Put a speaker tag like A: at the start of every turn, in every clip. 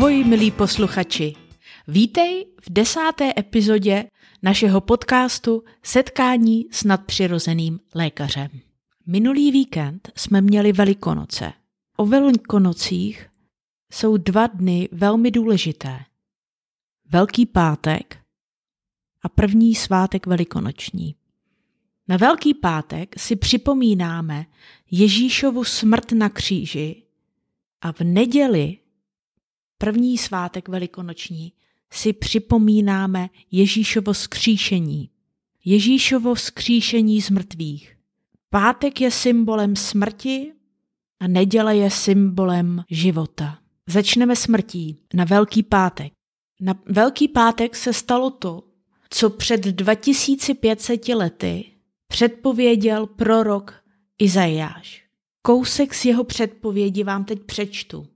A: Ahoj, milí posluchači. Vítej v desáté epizodě našeho podcastu Setkání s nadpřirozeným lékařem. Minulý víkend jsme měli Velikonoce. O Velikonocích jsou dva dny velmi důležité. Velký pátek a první svátek velikonoční. Na Velký pátek si připomínáme Ježíšovu smrt na kříži a v neděli, první svátek velikonoční, si připomínáme Ježíšovo skříšení. Ježíšovo skříšení z mrtvých. Pátek je symbolem smrti a neděle je symbolem života. Začneme smrtí na Velký pátek. Na Velký pátek se stalo to, co před 2500 lety předpověděl prorok Izajáš. Kousek z jeho předpovědi vám teď přečtu.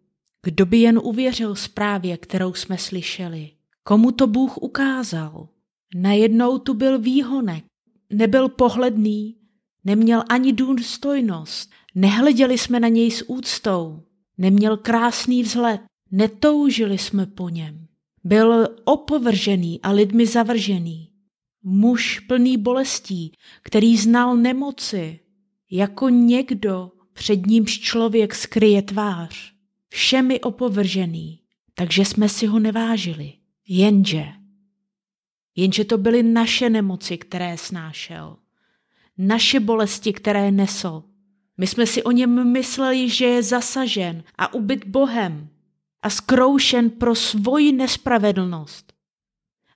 A: Kdo by jen uvěřil zprávě, kterou jsme slyšeli? Komu to Bůh ukázal? Najednou tu byl výhonek, nebyl pohledný, neměl ani důstojnost, nehleděli jsme na něj s úctou, neměl krásný vzhled, netoužili jsme po něm. Byl opovržený a lidmi zavržený. Muž plný bolestí, který znal nemoci, jako někdo, před nímž člověk skryje tvář. Všemi opovržený, takže jsme si ho nevážili. Jenže, jenže to byly naše nemoci, které snášel. Naše bolesti, které nesl. My jsme si o něm mysleli, že je zasažen a ubyt Bohem a skroušen pro svoji nespravedlnost.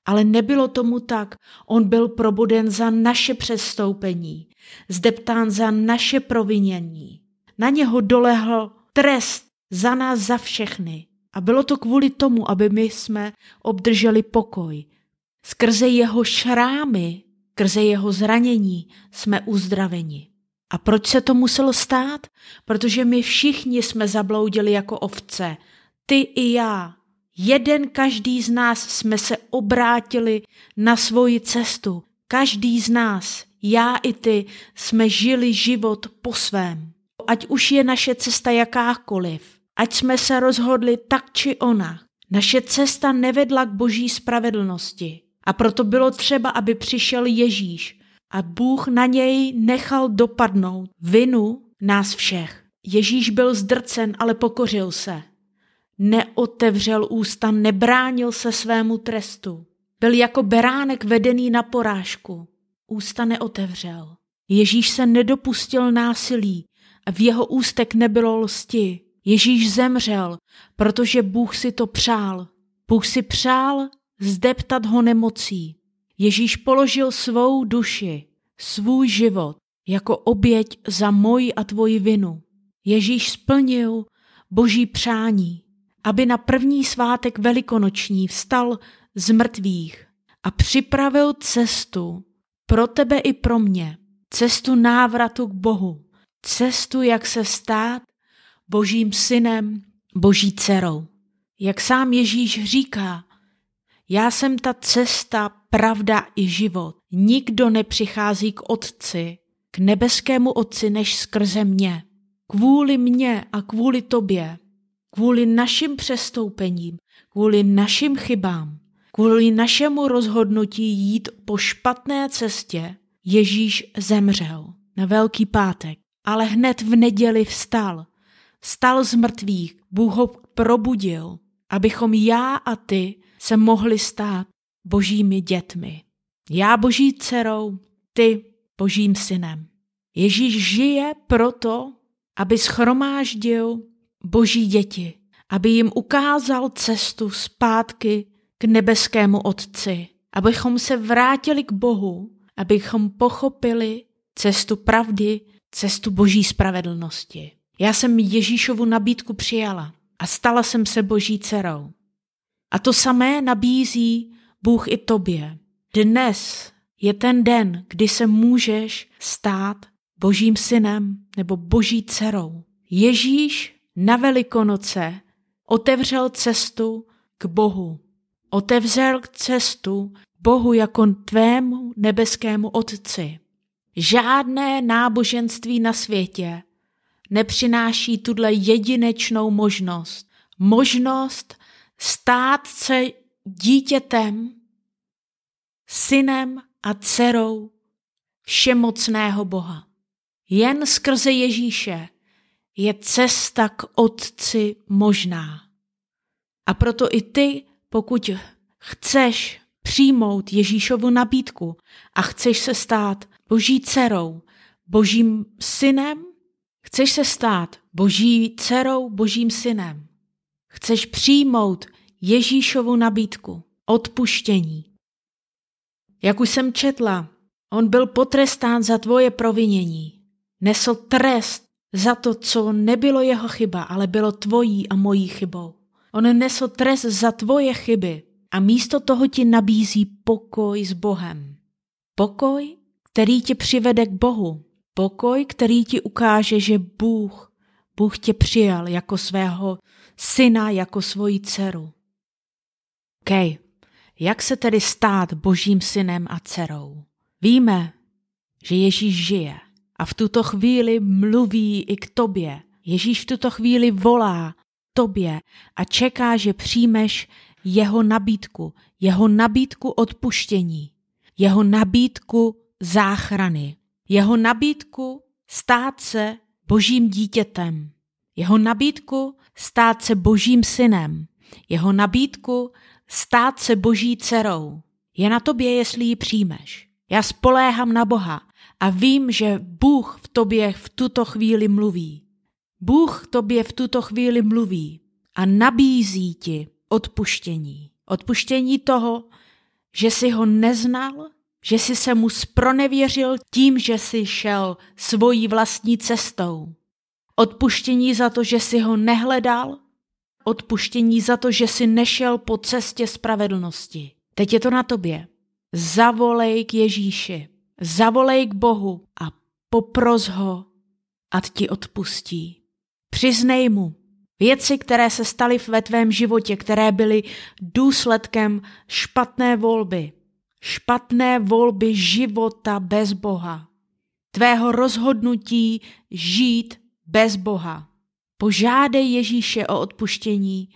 A: Ale nebylo tomu tak. On byl probuden za naše přestoupení, zdeptán za naše provinění. Na něho dolehl trest za nás za všechny. A bylo to kvůli tomu, aby my jsme obdrželi pokoj. Skrze jeho šrámy, skrze jeho zranění jsme uzdraveni. A proč se to muselo stát? Protože my všichni jsme zabloudili jako ovce. Ty i já. Jeden každý z nás jsme se obrátili na svoji cestu. Každý z nás, já i ty, jsme žili život po svém. Ať už je naše cesta jakákoliv, ať jsme se rozhodli tak či ona. Naše cesta nevedla k boží spravedlnosti a proto bylo třeba, aby přišel Ježíš a Bůh na něj nechal dopadnout vinu nás všech. Ježíš byl zdrcen, ale pokořil se. Neotevřel ústa, nebránil se svému trestu. Byl jako beránek vedený na porážku. Ústa neotevřel. Ježíš se nedopustil násilí a v jeho ústek nebylo lsti. Ježíš zemřel, protože Bůh si to přál. Bůh si přál zdeptat ho nemocí. Ježíš položil svou duši, svůj život jako oběť za moji a tvoji vinu. Ježíš splnil boží přání, aby na první svátek velikonoční vstal z mrtvých a připravil cestu pro tebe i pro mě, cestu návratu k Bohu, cestu, jak se stát božím synem, boží dcerou. Jak sám Ježíš říká, já jsem ta cesta, pravda i život. Nikdo nepřichází k Otci, k nebeskému Otci, než skrze mě. Kvůli mně a kvůli tobě, kvůli našim přestoupením, kvůli našim chybám, kvůli našemu rozhodnutí jít po špatné cestě, Ježíš zemřel na Velký pátek, ale hned v neděli vstal Stal z mrtvých, Bůh ho probudil, abychom já a ty se mohli stát božími dětmi. Já boží dcerou, ty božím synem. Ježíš žije proto, aby schromáždil boží děti, aby jim ukázal cestu zpátky k nebeskému Otci, abychom se vrátili k Bohu, abychom pochopili cestu pravdy, cestu boží spravedlnosti. Já jsem Ježíšovu nabídku přijala a stala jsem se boží dcerou. A to samé nabízí Bůh i tobě. Dnes je ten den, kdy se můžeš stát božím synem nebo boží dcerou. Ježíš na Velikonoce otevřel cestu k Bohu. Otevřel cestu Bohu jako tvému nebeskému Otci. Žádné náboženství na světě nepřináší tuhle jedinečnou možnost. Možnost stát se dítětem, synem a dcerou všemocného Boha. Jen skrze Ježíše je cesta k Otci možná. A proto i ty, pokud chceš přijmout Ježíšovu nabídku a chceš se stát boží dcerou, božím synem, chceš se stát boží dcerou, božím synem, chceš přijmout Ježíšovu nabídku, odpuštění. Jak už jsem četla, on byl potrestán za tvoje provinění. Nesl trest za to, co nebylo jeho chyba, ale bylo tvojí a mojí chybou. On nesl trest za tvoje chyby a místo toho ti nabízí pokoj s Bohem. Pokoj, který tě přivede k Bohu. Pokoj, který ti ukáže, že Bůh, Bůh tě přijal jako svého syna, jako svoji dceru. OK, jak se tedy stát božím synem a dcerou? Víme, že Ježíš žije a v tuto chvíli mluví i k tobě. Ježíš v tuto chvíli volá tobě a čeká, že přijmeš jeho nabídku, jeho nabídku odpuštění, jeho nabídku záchrany, jeho nabídku stát se božím dítětem, jeho nabídku stát se božím synem, jeho nabídku stát se boží dcerou. Je na tobě, jestli ji přijmeš. Já spoléhám na Boha a vím, že Bůh v tobě v tuto chvíli mluví. Bůh tobě v tuto chvíli mluví a nabízí ti odpuštění. Odpuštění toho, že jsi ho neznal, že jsi se mu spronevěřil tím, že jsi šel svojí vlastní cestou. Odpuštění za to, že jsi ho nehledal, odpuštění za to, že jsi nešel po cestě spravedlnosti. Teď je to na tobě. Zavolej k Ježíši, zavolej k Bohu a popros ho, ať ti odpustí. Přiznej mu věci, které se staly ve tvém životě, které byly důsledkem špatné volby, špatné volby života bez Boha, tvého rozhodnutí žít bez Boha. Požádej Ježíše o odpuštění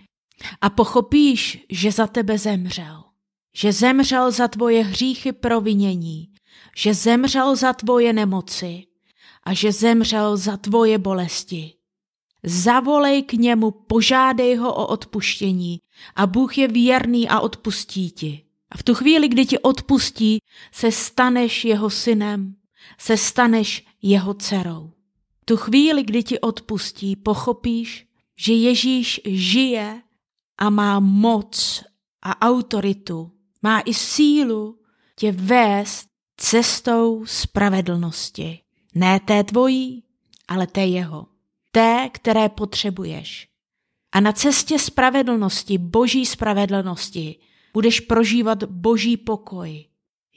A: a pochopíš, že za tebe zemřel. Že zemřel za tvoje hříchy provinění, že zemřel za tvoje nemoci a že zemřel za tvoje bolesti. Zavolej k němu, požádej ho o odpuštění a Bůh je věrný a odpustí ti. A v tu chvíli, kdy ti odpustí, se staneš jeho synem, se staneš jeho dcerou. V tu chvíli, kdy ti odpustí, pochopíš, že Ježíš žije a má moc a autoritu, má i sílu tě vést cestou spravedlnosti. Ne té tvojí, ale té jeho té, které potřebuješ. A na cestě spravedlnosti, boží spravedlnosti, budeš prožívat boží pokoj.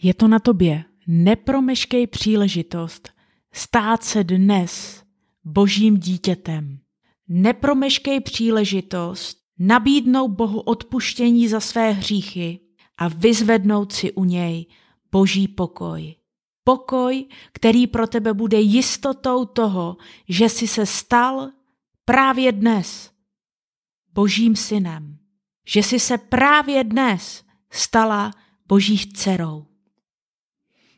A: Je to na tobě. Nepromeškej příležitost stát se dnes božím dítětem. Nepromeškej příležitost nabídnout Bohu odpuštění za své hříchy a vyzvednout si u něj boží pokoj. Pokoj, který pro tebe bude jistotou toho, že jsi se stal právě dnes Božím synem. Že jsi se právě dnes stala Boží dcerou.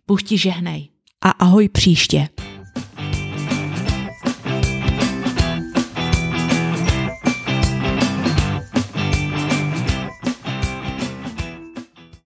A: Bůh ti žehnej a ahoj příště.